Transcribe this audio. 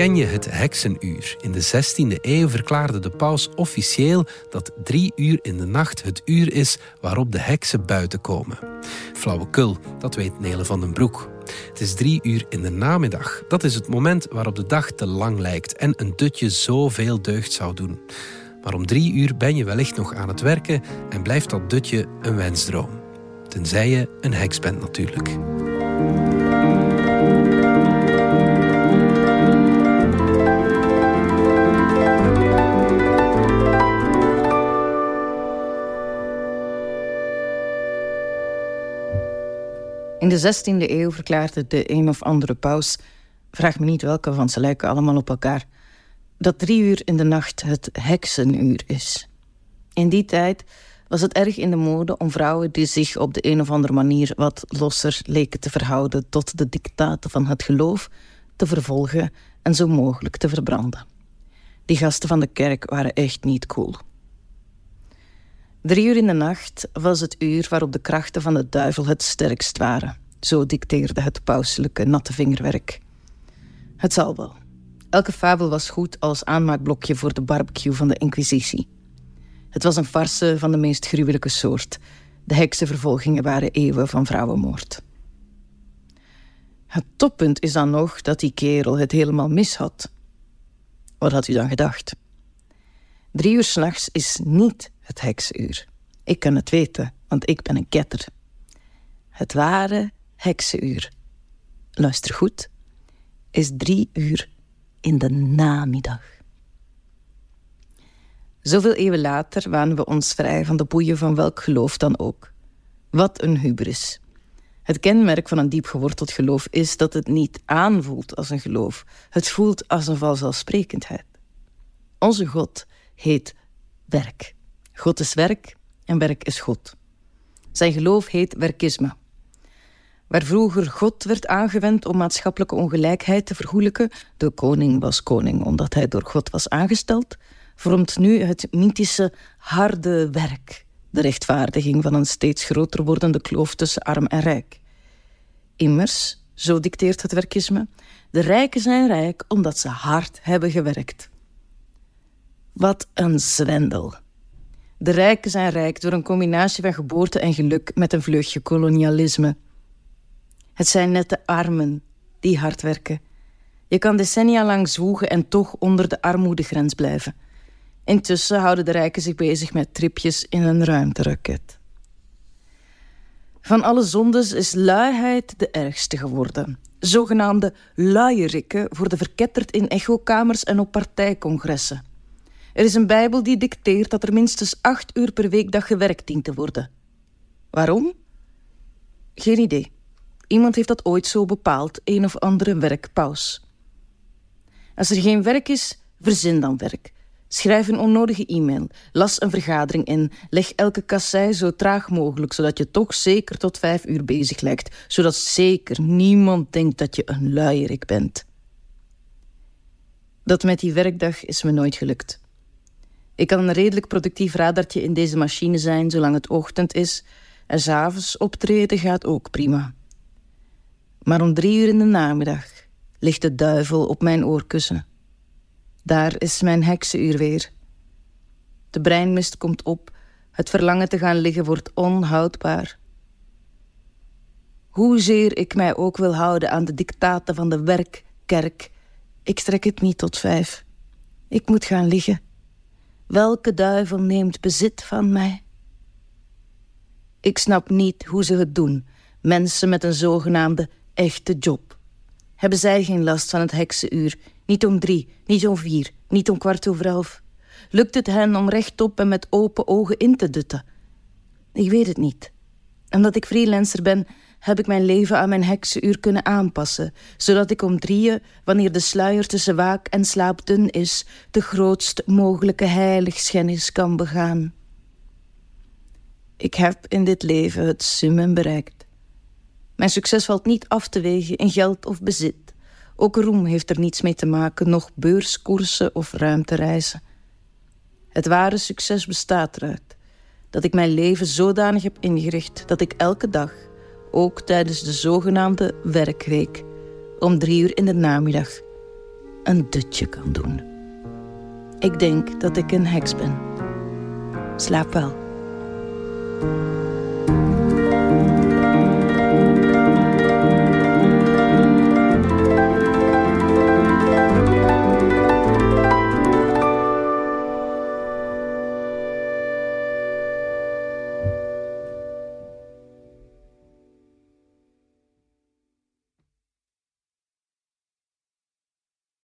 ken je het heksenuur? In de 16e eeuw verklaarde de paus officieel dat drie uur in de nacht het uur is waarop de heksen buiten komen. Flauwekul, dat weet Nele van den Broek. Het is drie uur in de namiddag. Dat is het moment waarop de dag te lang lijkt en een dutje zoveel deugd zou doen. Maar om drie uur ben je wellicht nog aan het werken en blijft dat dutje een wensdroom. Tenzij je een heks bent natuurlijk. In de 16e eeuw verklaarde de een of andere paus, vraag me niet welke, want ze lijken allemaal op elkaar, dat drie uur in de nacht het heksenuur is. In die tijd was het erg in de mode om vrouwen die zich op de een of andere manier wat losser leken te verhouden tot de dictaten van het geloof, te vervolgen en zo mogelijk te verbranden. Die gasten van de kerk waren echt niet cool. Drie uur in de nacht was het uur waarop de krachten van de duivel het sterkst waren. Zo dicteerde het pauselijke natte vingerwerk. Het zal wel. Elke fabel was goed als aanmaakblokje voor de barbecue van de Inquisitie. Het was een farce van de meest gruwelijke soort. De heksenvervolgingen waren eeuwen van vrouwenmoord. Het toppunt is dan nog dat die kerel het helemaal mis had. Wat had u dan gedacht? Drie uur s'nachts is niet het heksenuur. Ik kan het weten, want ik ben een ketter. Het ware heksenuur, luister goed, is drie uur in de namiddag. Zoveel eeuwen later waren we ons vrij van de boeien van welk geloof dan ook. Wat een hubris. Het kenmerk van een diep geworteld geloof is dat het niet aanvoelt als een geloof. Het voelt als een vanzelfsprekendheid. Onze God heet werk. God is werk en werk is God. Zijn geloof heet werkisme. Waar vroeger God werd aangewend om maatschappelijke ongelijkheid te vergoelijken, de koning was koning omdat hij door God was aangesteld, vormt nu het mythische harde werk de rechtvaardiging van een steeds groter wordende kloof tussen arm en rijk. Immers, zo dicteert het werkisme, de rijken zijn rijk omdat ze hard hebben gewerkt. Wat een zwendel. De rijken zijn rijk door een combinatie van geboorte en geluk met een vleugje kolonialisme. Het zijn net de armen die hard werken. Je kan decennia lang zwoegen en toch onder de armoedegrens blijven. Intussen houden de rijken zich bezig met tripjes in een ruimteraket. Van alle zondes is luiheid de ergste geworden. Zogenaamde luierikken worden verketterd in echokamers en op partijcongressen. Er is een Bijbel die dicteert dat er minstens acht uur per week gewerkt dient te worden. Waarom? Geen idee. Iemand heeft dat ooit zo bepaald, een of andere werkpaus. Als er geen werk is, verzin dan werk. Schrijf een onnodige e-mail, las een vergadering in, leg elke kassei zo traag mogelijk, zodat je toch zeker tot vijf uur bezig lijkt, zodat zeker niemand denkt dat je een luierik bent. Dat met die werkdag is me nooit gelukt. Ik kan een redelijk productief radartje in deze machine zijn zolang het ochtend is en s'avonds optreden gaat ook prima. Maar om drie uur in de namiddag ligt de duivel op mijn oorkussen. Daar is mijn heksenuur weer. De breinmist komt op, het verlangen te gaan liggen wordt onhoudbaar. Hoezeer ik mij ook wil houden aan de dictaten van de werkkerk, ik strek het niet tot vijf. Ik moet gaan liggen. Welke duivel neemt bezit van mij? Ik snap niet hoe ze het doen, mensen met een zogenaamde echte job. Hebben zij geen last van het heksenuur? Niet om drie, niet om vier, niet om kwart over elf. Lukt het hen om rechtop en met open ogen in te dutten? Ik weet het niet. Omdat ik freelancer ben, heb ik mijn leven aan mijn heksenuur kunnen aanpassen, zodat ik om drieën, wanneer de sluier tussen waak en slaap dun is, de grootst mogelijke heiligschennis kan begaan. Ik heb in dit leven het summum bereikt. Mijn succes valt niet af te wegen in geld of bezit. Ook roem heeft er niets mee te maken, nog beurskoersen of ruimtereizen. Het ware succes bestaat eruit dat ik mijn leven zodanig heb ingericht dat ik elke dag ook tijdens de zogenaamde werkweek om drie uur in de namiddag een dutje kan doen. Ik denk dat ik een heks ben. Slaap wel.